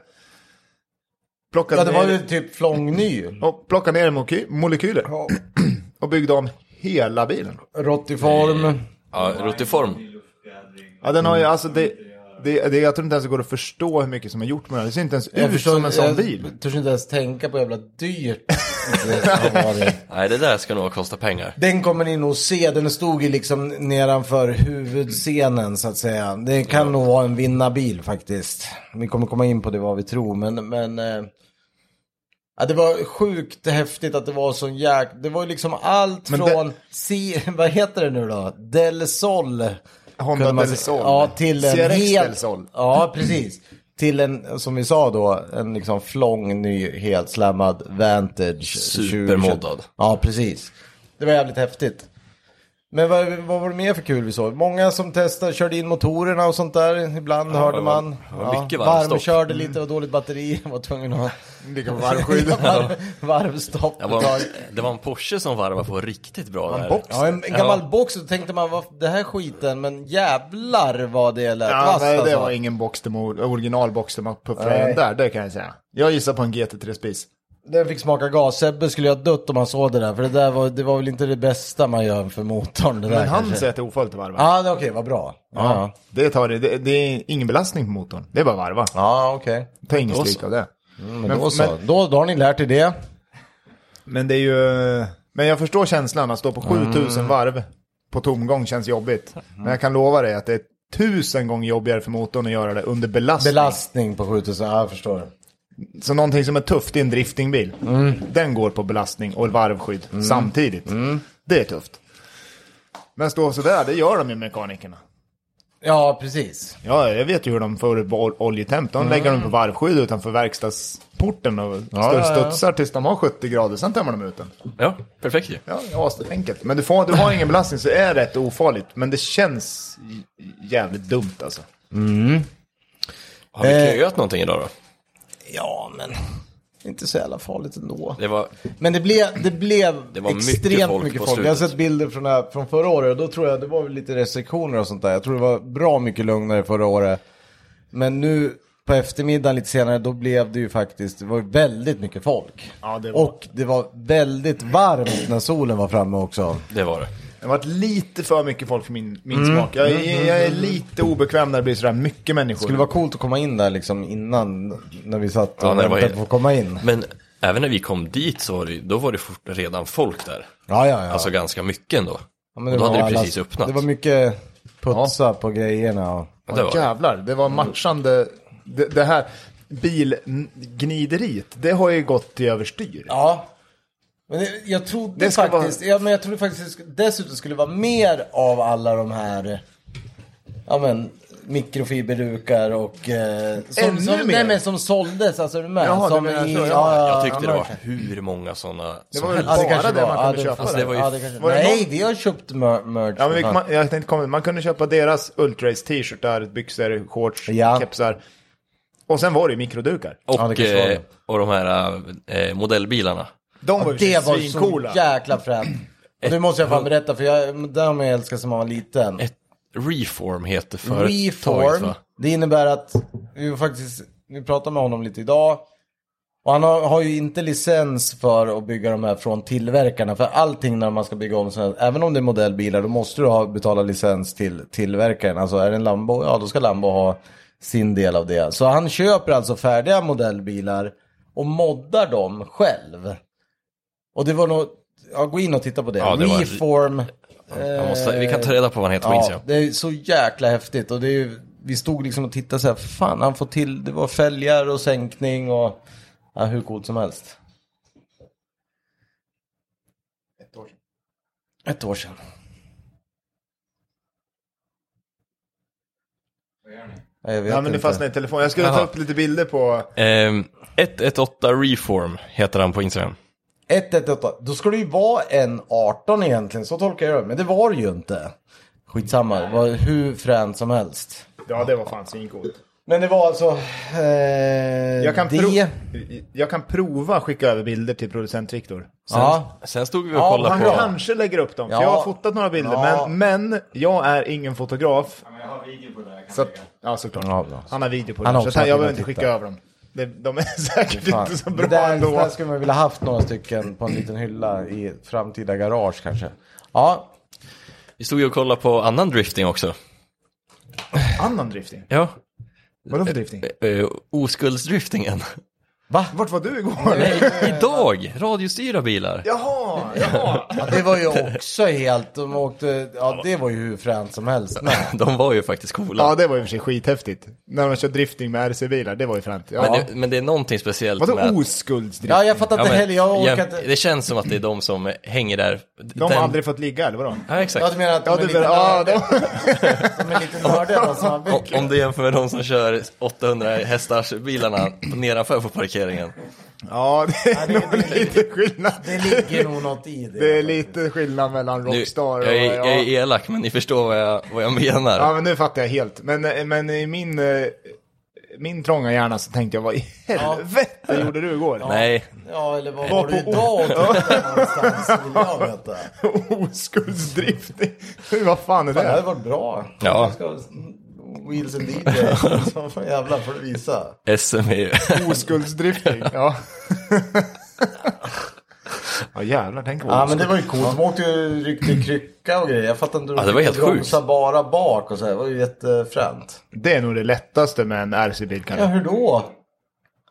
Plockade Ja, det var ner, ju typ flångny. och plockade ner moky- molekyler. Ja. Och byggde om hela bilen. Råttiform. Ja, rotiform. Ja, den har ju alltså det, det, det, jag tror inte ens det går att förstå hur mycket som är gjort med den. Det ser inte ens Jag ut förstår som en sån jag bil. törs inte ens tänka på hur jävla dyrt det. Nej, det där ska nog kosta pengar. Den kommer ni nog se, den stod ju liksom nedanför huvudscenen så att säga. Det kan nog vara en vinnarbil faktiskt. Vi kommer komma in på det vad vi tror, men... men eh, ja, det var sjukt häftigt att det var sån jäk... Det var ju liksom allt Men från... C... Vad heter det nu då? Del Sol. Honda man Del Sol. Ja, till en CRX helt... Del Sol. Ja, precis. Till en, som vi sa då, en liksom flång, ny, helt slammad Vantage. Supermoddad. Ja, precis. Det var jävligt häftigt. Men vad, vad var det mer för kul vi såg? Många som testade, körde in motorerna och sånt där. Ibland hörde det var- man. det var mycket varvstopp. Varmkörde lite och dåligt batteri. Var tvungen att Ligga på varvskydd. Varv, varvstopp. Det var, det var en Porsche som varvade på riktigt bra där. box. Ja, en, en gammal Ja. box. Då tänkte man, vad, det här skiten, men jävlar vad det lät Ja, vasst nej, det alltså. var ingen boxdemor, originalboxdemor på Nej. fröjen där, det kan jag säga. Jag gissar på en GT3 Spis. Den fick smaka gas. Sebbe skulle ju ha dött om han såg det där. För det där var, det var väl inte det bästa man gör för motorn. Det där Men han kanske. säger att det är ofarligt att varva. Ja, det- okej, vad bra. Ja, ja. Det, tar det, det, är ingen belastning på motorn. Det är bara varva. Ja, okej. Ta ingen Då stryk av det. Men, Men- då så. men- Då, då har ni lärt er det. Men det är ju... Men jag förstår känslan att stå på 7000 Mm. varv på tomgång känns jobbigt. Men jag kan lova dig att det är tusen gånger jobbigare för motorn att göra det under belastning. Belastning på 7000, ja jag förstår. Så någonting som är tufft i en driftingbil, Mm. den går på belastning och varvskydd samtidigt. Mm. Det är tufft. Men stå sådär, det gör de ju mekanikerna. Ja, precis. Ja, jag vet ju hur de får upp oljetemp. De lägger dem på varvskydd utanför verkstadsporten och Mm. Ja, och ja, ja. studsar tills de har 70 grader, sen tömmer de ut den. Ja, perfekt ju. Ja, ja enkelt. Men du, får, du har ingen belastning så är det rätt ofarligt. Men det känns jävligt dumt alltså. Har vi Eh. köat någonting idag då? Ja, men inte så jävla farligt ändå. Det var, Men det blev, det blev Det var mycket extremt folk mycket folk. Jag har sett bilder från, här, från förra året och då tror jag det var väl lite restriktioner och sånt där. Jag tror det var bra mycket lugnare förra året. Men nu på eftermiddagen lite senare då blev det ju faktiskt, det var väldigt mycket folk. Ja, det var- Och det var väldigt varmt när solen var framme också. det var det. Det har varit lite för mycket folk för min, min Mm. smak. Jag, är- jag är lite obekväm när det blir sådär mycket människor. Det skulle vara coolt att komma in där liksom innan, när vi satt Ja, och när det var väntade på att komma in. Men även när vi kom dit så var det, då var det fort, redan folk där. Ja, ja, ja. Alltså ganska mycket ändå. ja men och då hade det alla- precis öppnat. Det var mycket putsa på grejerna. Och... Ja, det var det. Jävlar, det var matchande. Det, det här bilgnideriet, det har ju gått i överstyr. Ja. Men det, jag trodde Det faktiskt, ja, men jag trodde faktiskt det dessutom skulle vara mer av alla de här, ja men, mikrofiberdukar och... Eh, som, Ännu som, mer? Nej men som såldes, alltså är du med? Jaha, som du menar i, så, ja. ja, ja, Jag tyckte ja, det var hur många sådana Det som var väl helst. Ja, det bara kanske det var. man Ja, kunde det- köpa. Alltså, det var ju- Ja, det kanske... var det Nej, någon- vi har köpt mer merch. Ja, men vi, man, jag tänkte komma, man kunde köpa deras Ultrace t-shirtar, byxor, shorts, Ja. kepsar. Och sen var det ju mikrodukar. Ja, det Och, var det. eh, och de här eh, modellbilarna. De var ju Det var svincoola. så jäkla fränt. Och det måste jag fan berätta, för jag, det har man älskat sedan man var liten. Ett, Reform heter företaget Reform, va? det innebär att, vi faktiskt, vi pratade med honom lite idag. Och han har, har ju inte licens för att bygga de här från tillverkarna. För allting när man ska bygga om här, även om det är modellbilar, då måste du ha, betala licens till tillverkaren. Alltså är det en Lambo, ja då ska Lambo ha sin del av det. Så han köper alltså färdiga modellbilar och moddar dem själv. Och det var nog, ja gå in och titta på det. Ja, det var- Reform. Jag måste, vi kan ta reda på vad han heter på Ja, Instagram. det är så jäkla häftigt och det är ju, vi stod liksom och tittade så här, fan han får till, det var fälgar och sänkning och ja, hur coolt som helst. Ett år sedan. Ett år sedan. Vad gör ni? Ja, Jag vet Ja men inte. fastnade i telefonen. Jag skulle ta Jaha. upp lite bilder på... Ehm, 118 Reform heter han på Instagram. 118, då ska det ju vara en 18 egentligen, så tolkar jag det. Men det var det ju inte. Skitsamma, det var hur fränt som helst. Ja det var fan svincoolt. Men det var alltså eh, Jag kan, det. pro... jag kan prova skicka över bilder till producent Viktor. Ja, Sen stod vi och Ja, kollade Han på... kanske lägger upp dem, för Ja. jag har fotat några bilder. Ja. Men, men jag är ingen fotograf. Ja, men jag har video på det här. Kan Så ja såklart. Ja. Han har video på Han det. har Så också att jag behöver inte skicka över dem. Det, de är säkert Fan, inte så det bra där, det ändå. där skulle man vilja haft några stycken på en liten hylla i framtida garage kanske. Ja, Vi stod ju och kollade på annan drifting också. Annan drifting? Ja. Vadå för drifting? Uh, oskuldsdriftingen. Va? Vart var du igår? Nej, idag! Radiostyrda bilar. Jaha, jaha. Ja, det var ju också helt, de åkte, ja det var ju hur fränt som helst med. De var ju faktiskt coola. Ja, det var ju för sig skithäftigt. När de kör drifting med RC-bilar, det var ju fränt. Ja. men, det, men det är någonting speciellt Vadå med... oskuldsdrifting? Ja, jag fattar Ja, inte men, heller, jag orkar ja, inte. Det känns som att det är de som hänger där. De har aldrig fått ligga, eller vadå? Ja, Ja, exakt. du menar att de Ja, är lite ja, nördiga, de... de är lite nördiga de som har Om, byggt. om du jämför med de som kör 800 hästars bilarna nedanför på parkeringen. Ja, det är det- nog det- lite skillnad. Det ligger nog något i det. Det är lite skillnad mellan Nu, Rockstar och... jag, är, ja. jag är elak, men ni förstår vad jag, vad jag menar. Ja, men nu fattar jag helt. Men, men i min, eh, min trånga hjärna så tänkte jag, vad i helvete gjorde du igår? Nej, Ja, eller vad Var var det på- idag någonstans? Vill jag veta. Oskuldsdrifting. vad fan är Fan, det hade det? varit bra. Ja. Wheels and DJ. Fan jävlar får du visa. SM är ju... Oskuldsdrifting, ja. ja jävlar, tänk vad Ja men det var ju coolt. De åkte ju ryckte i krycka och grejer. Jag fattar inte. Ja, det var helt sjukt. bara bak och så här. Det var ju jättefränt. Det är nog det lättaste med en RC-bil Ja kanske. hur då?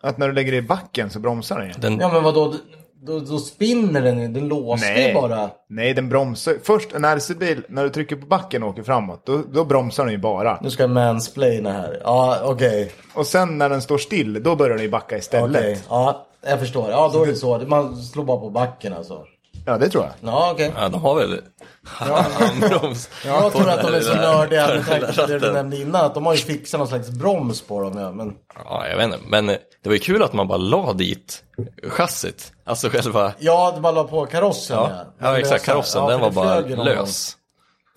Att när du lägger det i backen så bromsar den ju. Den, Ja men vadå? Då, då spinner den ju. Den låste ju bara. Nej, den bromsar. Först en RC-bil, när du trycker på backen och åker framåt, då, då bromsar den ju bara. Nu ska jag mansplaina här. Ja okej. Och sen när den står still, då börjar den ju backa istället. Okej. Ja jag förstår. Ja då är det så. Man slår bara på backen alltså. Ja, det tror jag. Ja okej. ja, de har väl handbroms. Jag tror att de är så nördiga med tanke på det du nämnde innan. Att de har ju fixat någon slags broms på dem. Ja. Men Ja, jag vet inte. Men det var ju kul att man bara la dit chassit. Alltså själva... ja, bara la på karossen. Ja, ja exakt. Karossen, ja, den var bara lös.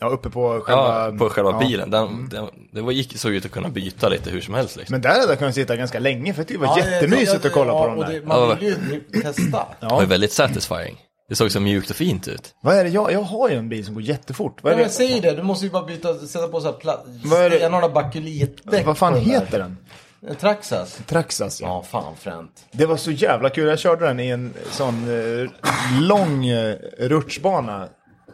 Ja, uppe på själva... Ja, på själva ja. Mm. bilen. Den, den, det var, gick, såg ut att kunna byta lite hur som helst. Liksom. Men där hade jag kunnat sitta ganska länge, för det var Ja, jättemysigt ja, att kolla ja, på dem där. det- Man Ja. vill ju testa. Det var väldigt satisfying. Det såg så mjukt och fint ut. Vad är det? Jag, jag har ju en bil som går jättefort. Vad är det? säg det, du måste ju bara byta, sätta på så här pla- Vad är det? stenarna bakelitdäck Vad fan på den där. heter den? En Traxas. Traxas, ja. Ja, fan fränt. Det var så jävla kul. Jag körde den i en sån eh, lång eh, rutschbana.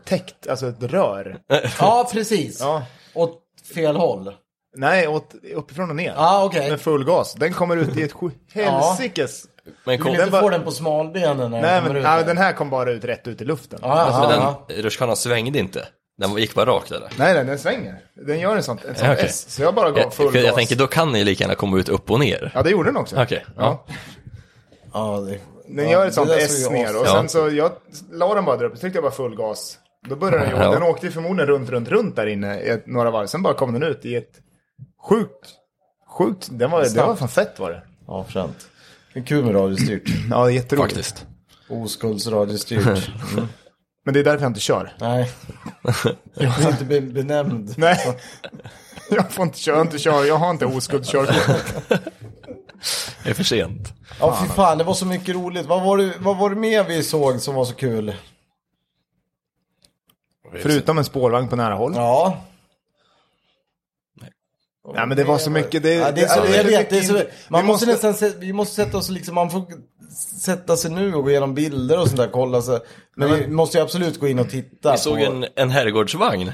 Täckt, alltså ett rör. Ja, precis. Ja. Åt fel håll. Nej, åt, uppifrån och ner. Ja, okej. Med full gas. Den kommer ut i ett sju helsikes... Men, Du kom, vill Den inte var- få den på smalbenen när Nej, den kommer men ut nej, den här kom bara ut rätt ut i luften. Ja, ja, men den rutschkanan svängde inte. Den gick bara rakt eller? Nej, den, den svänger. Den gör en sån, en sån Ja, okej. S. Så jag bara gav Jag, full jag gas. tänker, då kan ni lika gärna komma ut upp och ner. Ja, det gjorde den också. Okej, Ja. Ja, det... Den ja, gör ett sånt S ner och Ja. sen så, jag la den bara där uppe, tryckte jag bara full gas. Då började den ju, Ja. den åkte förmodligen runt, runt, runt där inne några varv. Sen bara kom den ut i ett sjukt, sjukt, den var, det var fan fett var det. Ja, fränt. Det är kul med radiostyrt. Ja, det är jätteroligt. Faktiskt. Oskuldsradiostyrt. Mm. Men det är därför jag inte kör. Nej. Jag är inte be- benämnd. Nej, jag får inte köra, inte köra. Jag har inte oskuldskörkort. Det är för sent. Ja, fy fan, det var så mycket roligt. Vad var, det, vad var det mer vi såg som var så kul? Förutom en spårvagn på nära håll. Ja. Ja, men det var så mycket. Det, Ja, det är så, det- jag det- vet, det är så, man måste, måste- nästan, vi måste sätta oss liksom, man får sätta sig nu och gå igenom bilder och sånt där, kolla sig. Men vi måste ju absolut gå in och titta. Vi såg på, en, en herrgårdsvagn.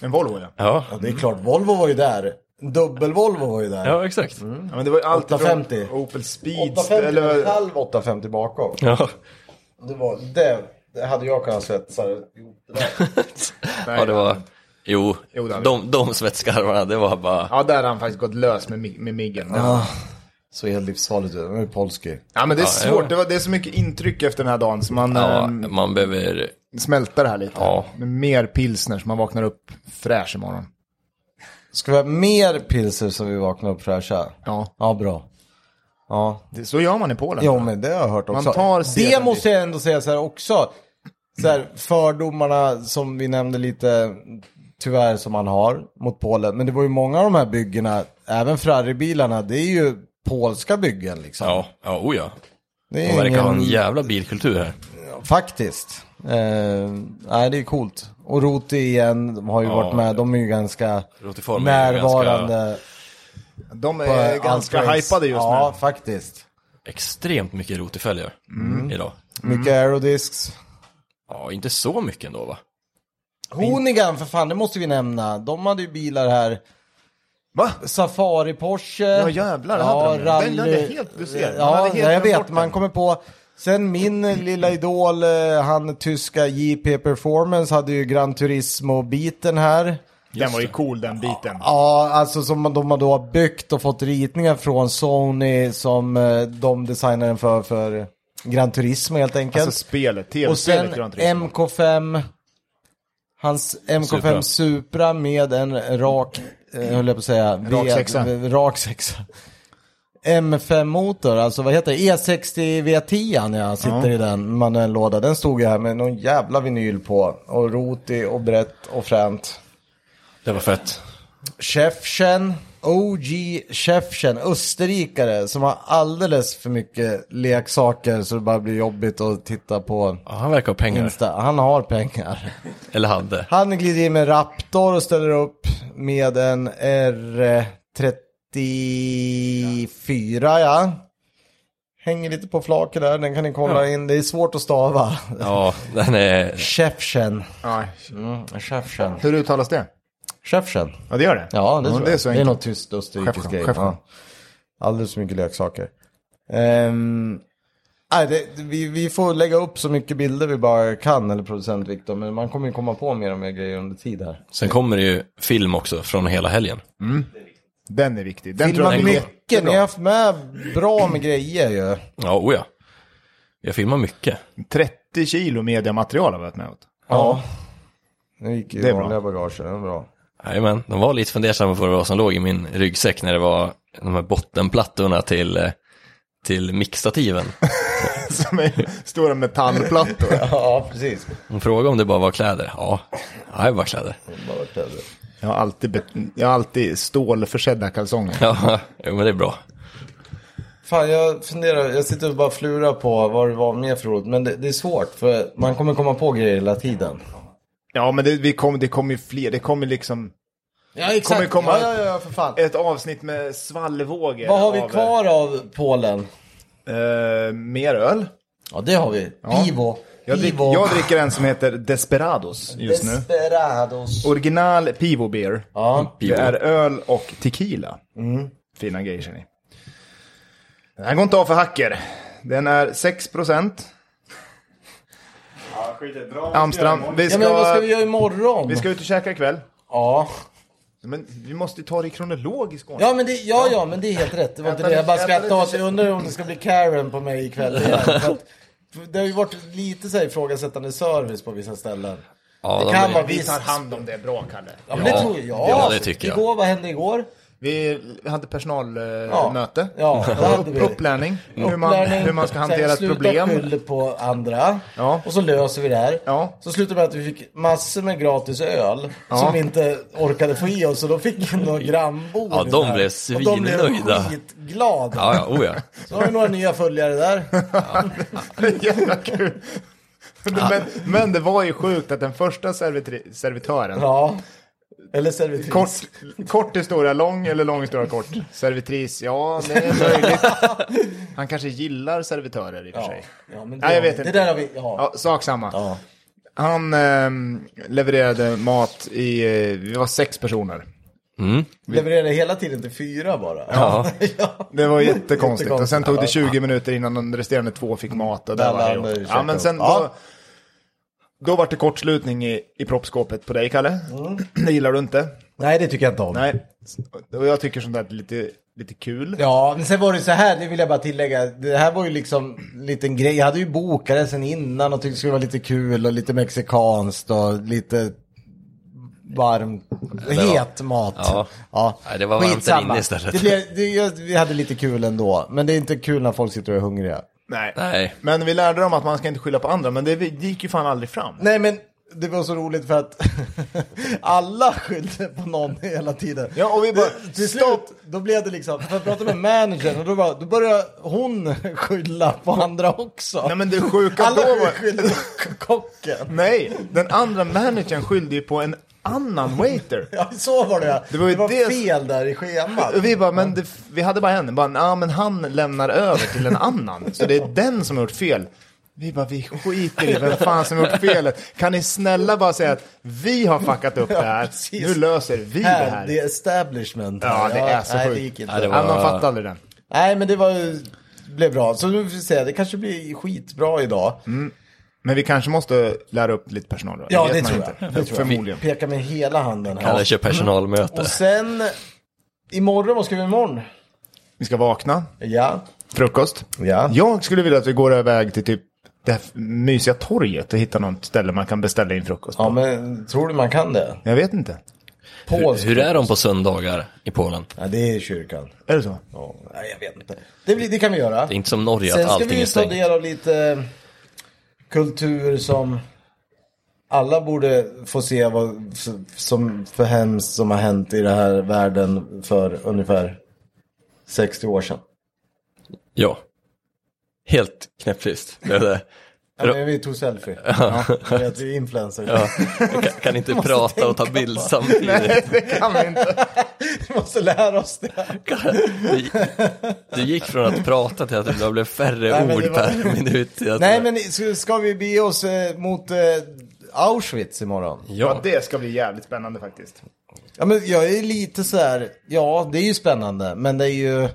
En Volvo ja. Ja, Ja, det är klart, Volvo var ju där. Dubbel-Volvo var ju där. ja exakt. ja men det var ju allt ifrån 850. Opel Speed 850 eller... halv 850 bakom. Ja. Det var, det, det hade jag kunnat svetsa ihop det där. ja, det var... Jo, Jo, de, de svetskarvarna, det var bara... Ja, där har han faktiskt gått lös med, med miggen. Ja. Ja, så helt livsfarligt ut. Den är polski. men det är Ja, svårt. Det, var, det är så mycket intryck efter den här dagen så man Ja, ehm, man behöver... smälter det här lite. Ja. Med mer pilsner så man vaknar upp fräsch imorgon. Ska vi ha mer pilser så vi vaknar upp fräscha? Ja, Ja, bra. Ja, det, så gör man i Polen. Jo men det har jag hört också. Man tar det måste jag ändå säga så här också. Så här, fördomarna som vi nämnde lite, tyvärr som man har mot Polen. Men det var ju många av de här byggena, även Ferrari-bilarna, det är ju polska byggen liksom. Ja, ja, oh ja. det De verkar ha en ingen, jävla bilkultur här. faktiskt. Eh, nej, det är coolt. Och Roti igen, de har ju Ja. varit med, de är ju ganska Rotiform är närvarande. De är ganska hypade just Ja, nu. faktiskt. Extremt mycket rotifälgar idag. Mycket Mm. aerodiscs. Ja, inte så mycket ändå va? Honigan för fan, det måste vi nämna. De hade ju bilar här. Va? Safari Porsche. Ja, jävlar, det hade de. Den hade helt- du ser, man Ja, hade helt ja, jag vet. Man kommer på. Sen min lilla idol, eh, han tyska JP Performance hade ju Gran Turismo-biten här. Den var ju cool den biten. Ja, alltså som de har då byggt och fått ritningar från Sony som eh, de designar den för, för Gran Turismo helt enkelt. Alltså spelet, och tv-spelet sen Gran Turismo. MK5, hans MK5 Supra, Supra. med en rak, eh, höll jag på att säga, Rak V- sexa. rak sexa. M5-motor, alltså vad heter det? E60 V10 ja, sitter i den manuell låda. Den stod ju här med någon jävla vinyl på. Och rotig och brett och fränt. Det var fett. Chefchen, OG Chefchen, österrikare som har alldeles för mycket leksaker så det bara blir jobbigt att titta på Ja, han verkar ha pengar. Insta. Han har pengar. Eller hade. Han glider in med Raptor och ställer upp med en R34 ja. Hänger lite på flaket där, den kan ni kolla in. Det är svårt att stava. Ja, den är... Chefchen. Ja. Mm, Chefchen. Hur uttalas det? Chefchen. Ja, det gör det. Ja, det, tror det är jag. så det är något tyst österrikiskt grej. chefchen. Ja. Alldeles för mycket leksaker. Ehm, nej, det, vi, vi får lägga upp så mycket bilder vi bara kan, eller producent Viktor. Men man kommer ju komma på mer och mer grejer under tid här. Sen kommer det ju film också från hela helgen. Den är viktig. Den Filma tror jag blir mycket, ni har haft med bra med grejer ju. Ja, oh ja. Jag filmar mycket. 30 kilo mediamaterial har vi varit med åt. Ja. Det gick ju Det är bra. vanliga bagaget, det var bra. Jajamän, de var lite fundersamma på vad som låg i min ryggsäck när det var de här bottenplattorna till, eh, till mixstativen. Som är stora metallplattor. Ja, precis. De frågade om det bara var kläder. Ja, ja det var kläder. Jag har alltid, jag har alltid stålförsedda kalsonger. Ja, jo, men det är bra. Fan, jag funderar, jag sitter och bara flurar på vad det var mer för roligt. Men det, det är svårt, för man kommer komma på grejer hela tiden. Ja, men det, vi kom, det kommer ju fler. Det kommer liksom Ja, Kommer komma- ja, ja, ja, för fan. ett avsnitt med svallvågor. Vad har vi av, kvar av Polen? Eh, mer öl. Ja, det har vi. Pivo. Jag, drick, Pivo. jag dricker en som heter Desperados just nu. Desperados. Original Pivo Beer. Ja, Det är öl och tequila. Fina grejer ser ni. Den här går inte av för hacker. Den är 6%. Amsterdam. Vi ja, men vad ska ska, vi göra imorgon? vi ska ut och käka ikväll. Ja. Men vi måste ju ta det i kronologisk ordning. Ja, men det, ja, ja, men det är helt rätt. Det var inte Äta det. Jag bara äta skrattade åt lite- Jag undrar om det ska bli Karen på mig ikväll igen. För att, för det har ju varit lite så här ifrågasättande service på vissa ställen. Ja, Det de kan vara Vi visst. tar hand om det bra, Kalle. Ja, men Ja, det tror jag. Ja, ja, det tycker jag. Igår, vad hände igår? Vi hade personalmöte. Ja, vi? Upplärning. Hur man, hur man ska hantera ett sluta problem. skylla på andra. Ja. Och så löser vi det här. Ja. Så slutade med att vi fick massor med gratis öl. Ja. Som vi inte orkade få i oss. Så då fick vi några grannbor. Ja, de där. blev Och de blev svinnöjda. skitglada. Ja, ja, oh ja. Så har vi några nya följare där. Jävla kul. Men, men det var ju sjukt att den första servitri- servitören Ja. Eller servitris. Kort, kort historia lång eller lång historia kort? Servitris, ja det är möjligt. Han kanske gillar servitörer i och för Ja, sig. ja, men Nej, jag vet det inte. där har vi, ja. Ja, sak samma. Ja. Han ehm, levererade mat i, eh, vi var sex personer. Mm. Levererade hela tiden till fyra bara. Ja. ja. Det var jättekonstigt. Och sen tog det Ja. 20 minuter innan de resterande två fick mat. Och där Alla var det andra käkade Ja, men sen då, då var det kortslutning i, i proppskåpet på dig, Kalle. Det gillar du inte. Nej, det tycker jag inte om. Nej. Och jag tycker sånt där är lite, lite kul. Ja, men sen var det så här, det vill jag bara tillägga. Det här var ju liksom en liten grej. Jag hade ju bokat det sen innan och tyckte det skulle vara lite kul och lite mexikanskt och lite varm, var- het mat. Ja. ja. Nej, det var varmt där inne istället. Det blev, det, vi hade lite kul ändå, men det är inte kul när folk sitter och är hungriga. Nej. Nej. Men vi lärde dem att man ska inte skylla på andra, men det, det gick ju fan aldrig fram. Nej, men det var så roligt för att alla skyllde på någon hela tiden. Ja, och vi bara, Till stopp! slut, då blev det liksom, för jag pratade med managern och då, var, då började hon skylla på andra också. Nej men det sjuka Alla då var... skyllde på kocken. Nej, den andra managern skyllde ju på en annan waiter. Ja, så var det ja. Det var ju det- fel där i schemat. Och vi bara, men det, vi hade bara en. Bara, ja men han lämnar över till en annan. Så det är den som har gjort fel. Vi bara, vi skiter i vem fan som har gjort felet. Kan ni snälla bara säga att vi har fuckat upp det här. precis. Nu löser vi det Här, här. det är establishment. Ja, det är så nej, sjukt. det gick inte. Ja, det Ja, var- man fattar aldrig den. Nej, men det var ju, blev bra. Så nu får vi se, det kanske blir skitbra idag. Men vi kanske måste lära upp lite personal då. Ja, det man tror inte. jag. Det tror jag. Förmodligen. Peka med hela handen här. Kalle kör personalmöte. Och sen, imorgon, vad ska vi imorgon? Vi ska vakna, Ja. frukost. Ja. Jag skulle vilja att vi går iväg till typ det här mysiga torget och hittar något ställe man kan beställa in frukost på. Ja, men tror du man kan det? Jag vet inte. Polsk. Hur är de på söndagar i Polen? Ja, det är kyrkan. Är det så? Ja, nej, jag vet inte. Det, blir, det kan vi göra. Det är inte som Norge Sen att ska allting vi är ju ta stängt. del av lite kultur som alla borde få se vad som för hemskt som har hänt i den här världen för ungefär 60 år sedan. Ja. Helt knäpptyst. blev det. Ja, men vi tog selfie. Ja, för att vi är influencers. Ja. Kan, kan inte prata och ta bild på- samtidigt. Det kan vi inte. Vi måste lära oss det. Du, du gick från att prata till att det blev färre Nej, ord var- per minut. Jag Nej, men ska- ska vi bege oss eh, mot eh, Auschwitz imorgon? Ja, Ja, det ska bli jävligt spännande faktiskt. Ja, men jag är lite så här, ja, det är ju spännande, men det är ju...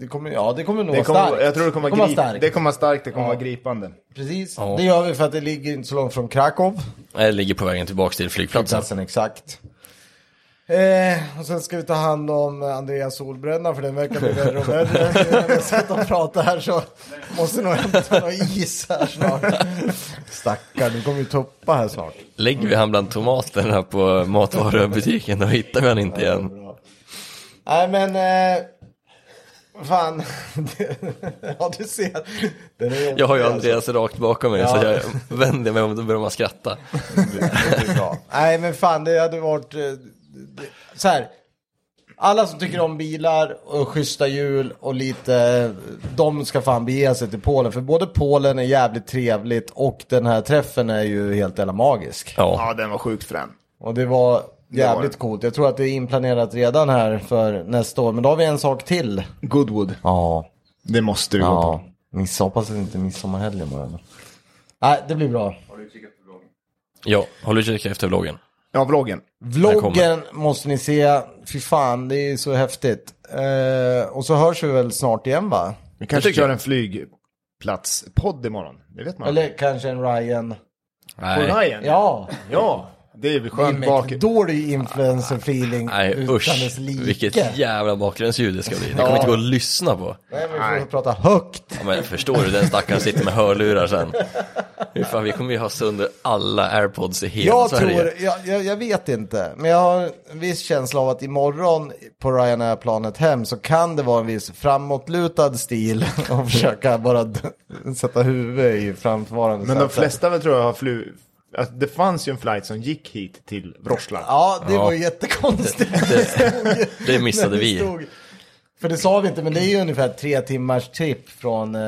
Det kommer, ja, det kommer nog Det vara kommer, starkt. jag tror det kommer, det vara vara starkt. det kommer vara starkt, det kommer Ja. vara gripande. Precis, Ja. det gör vi för att det ligger inte så långt från Krakow. jag ligger på vägen tillbaka till flygplatsen. Platsen exakt. Eh, och sen ska vi ta hand om Andreas solbränna för den verkar bli värre och värre. När vi har sett dem prata här så måste nog hämta någon is här snart. Stackar, nu kommer ju tuppa här snart. Lägger vi han bland tomaterna på matvarubutiken då hittar vi han inte igen. Nej men, eh, fan. ja du ser. Den är Jag har ju Andreas rakt bakom mig Ja. så jag vänder mig om då börjar man skratta. Alltså. Nej men fan det hade varit, eh, så här. Alla som tycker om bilar och schyssta hjul och lite, de ska fan bege sig till Polen. För både Polen är jävligt trevligt och den här träffen är ju helt jävla magisk. Ja, Ja, den var sjukt frän. Och det var jävligt coolt. Jag tror att det är inplanerat redan här för nästa år. Men då har vi en sak till. Goodwood. Ja, Det måste du gå ja. på. Miss, hoppas att det inte är midsommarhelgen bara. Nej, det blir bra. ja håll utkik efter vloggen. Ja, vloggen. Vloggen måste ni se. Fy fan, det är så häftigt. Eh, och så hörs vi väl snart igen va? Vi kanske kör en flygplatspodd imorgon. Det vet man. Eller kanske en Ryan. På Nej, Ryan? Ja, Ja, det är väl det är skönt bak. dålig influencer-feeling nej utan usch. dess like. Vilket jävla bakgrundsljud det ska bli. Det kommer Ja. inte gå att lyssna på. Nej, men vi Nej. får prata högt. Ja, men förstår du, den stackaren sitter med hörlurar sen. Hur fan, vi kommer ju ha sönder alla airpods i hela Jag Sverige. tror, jag, jag, jag vet inte, men jag har en viss känsla av att imorgon på Ryanair-planet hem så kan det vara en viss framåtlutad stil och försöka bara sätta huvudet i framförvarande Men de flesta väl tror jag har fly... Alltså, det fanns ju en flight som gick hit till Wroclaw. Ja, det Ja. var ju jättekonstigt. Det, det missade När vi. stod- För det sa vi inte, men det är ju ungefär tre timmars tripp från eh,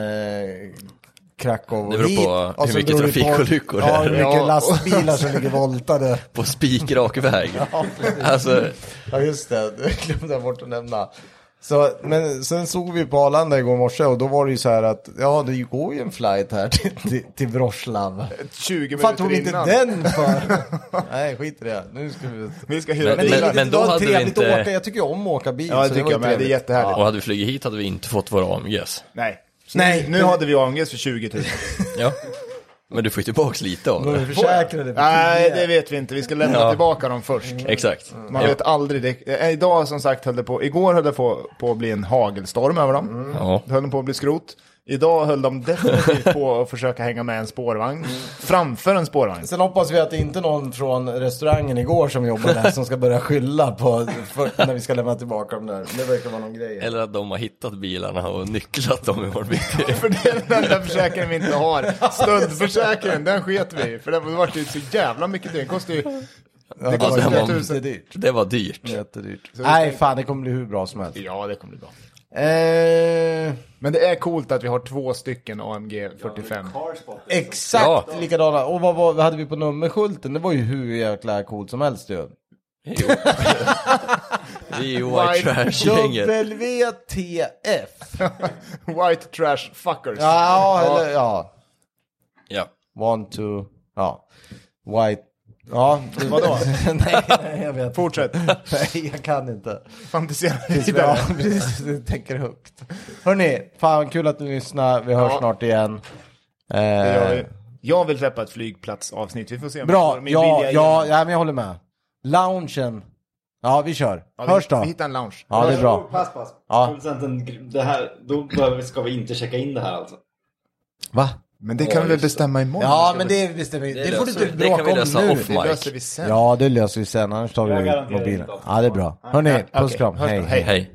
Krakow Det och beror hit. på Och hur mycket beror det trafikolyckor det Ja, är. hur mycket Ja. lastbilar som ligger voltade. På spikrak väg. Alltså, Ja just det, det glömde jag bort att nämna. Så, men sen såg vi på Arlanda igår morse och då var det ju så här att ja det går ju en flight här till, till, till Wroclaw. 20 Fan tog vi minuter inte innan. den för? Nej skit i det, nu ska vi... Vi ska hyra Men- Men, men, men det då var hade vi trevligt inte- att åka, jag tycker ju om att åka bil. Ja, det så tycker jag med. Det är jättehärligt. och hade vi flugit hit hade vi inte fått våra AMGs. Nej. Nej, Nu hade vi AMGs för 20 000. Ja. Men du får ju tillbaks lite av De är det. försäkrade för Nej, det vet vi inte. Vi ska lämna Ja. tillbaka dem först. Exakt. Man Ja. vet aldrig. Det, eh, idag som sagt höll det på, igår höll det på, på att bli en hagelstorm över dem. Mm. Ja. Det höll på att bli skrot. Idag höll de definitivt på att försöka hänga med en spårvagn. Framför en spårvagn. Sen hoppas vi att det inte är någon från restaurangen igår som jobbar där som ska börja skylla på för, när vi ska lämna tillbaka dem där. Det verkar vara någon grej. Eller att de har hittat bilarna och nycklat dem imorgon bitti. För det är den enda försäkringen vi inte har. Stöldförsäkringen, den sket vi i. För det vart ju så jävla mycket dyrt. Den kostar ju... Ja, det flera var-. Det är dyrt. Det var dyrt. Jättedyrt. Nej, fan det kommer bli hur bra som helst. Ja, det kommer bli bra. Eh, Men det är coolt att vi har två stycken AMG 45. Carspot. exakt Ja. likadana. Och vad, vad hade vi på nummerskylten? Det var ju hur jäkla coolt som helst ju. Jo. Vi är ju white trash-gänget. WTF. White trash fuckers. Ja, eller ja. Ja. One, two, ja. White. Ja, Vadå? nej, nej, jag vet. Fortsätt. Nej, jag kan inte. Fantisera Ja, vidare. precis. Du tänker högt. Hörni, fan kul att ni lyssnar. Vi hörs Ja. snart igen. Eh, Det gör vi. Jag vill släppa ett flygplatsavsnitt. Vi får se om jag bra, får min ja, vilja ja, igenom. ja, men jag håller med. Loungen. Ja, vi kör. Ja, Hörs vi, då. vi hittar en lounge. Ja, det är bra. Pass, pass. Ja. Producenten, det här, då behöver, vi- ska vi inte checka in det här alltså. Va? Men det kan vi väl bestämma imorgon? Ja, men det bestämmer vi. Det Det får du inte bråka om nu. off Det löser vi sen. Ja, det löser vi sen. Annars tar vi mobilen. Ja, det är bra. Hörni, puss okej. kram. Hej. Hej.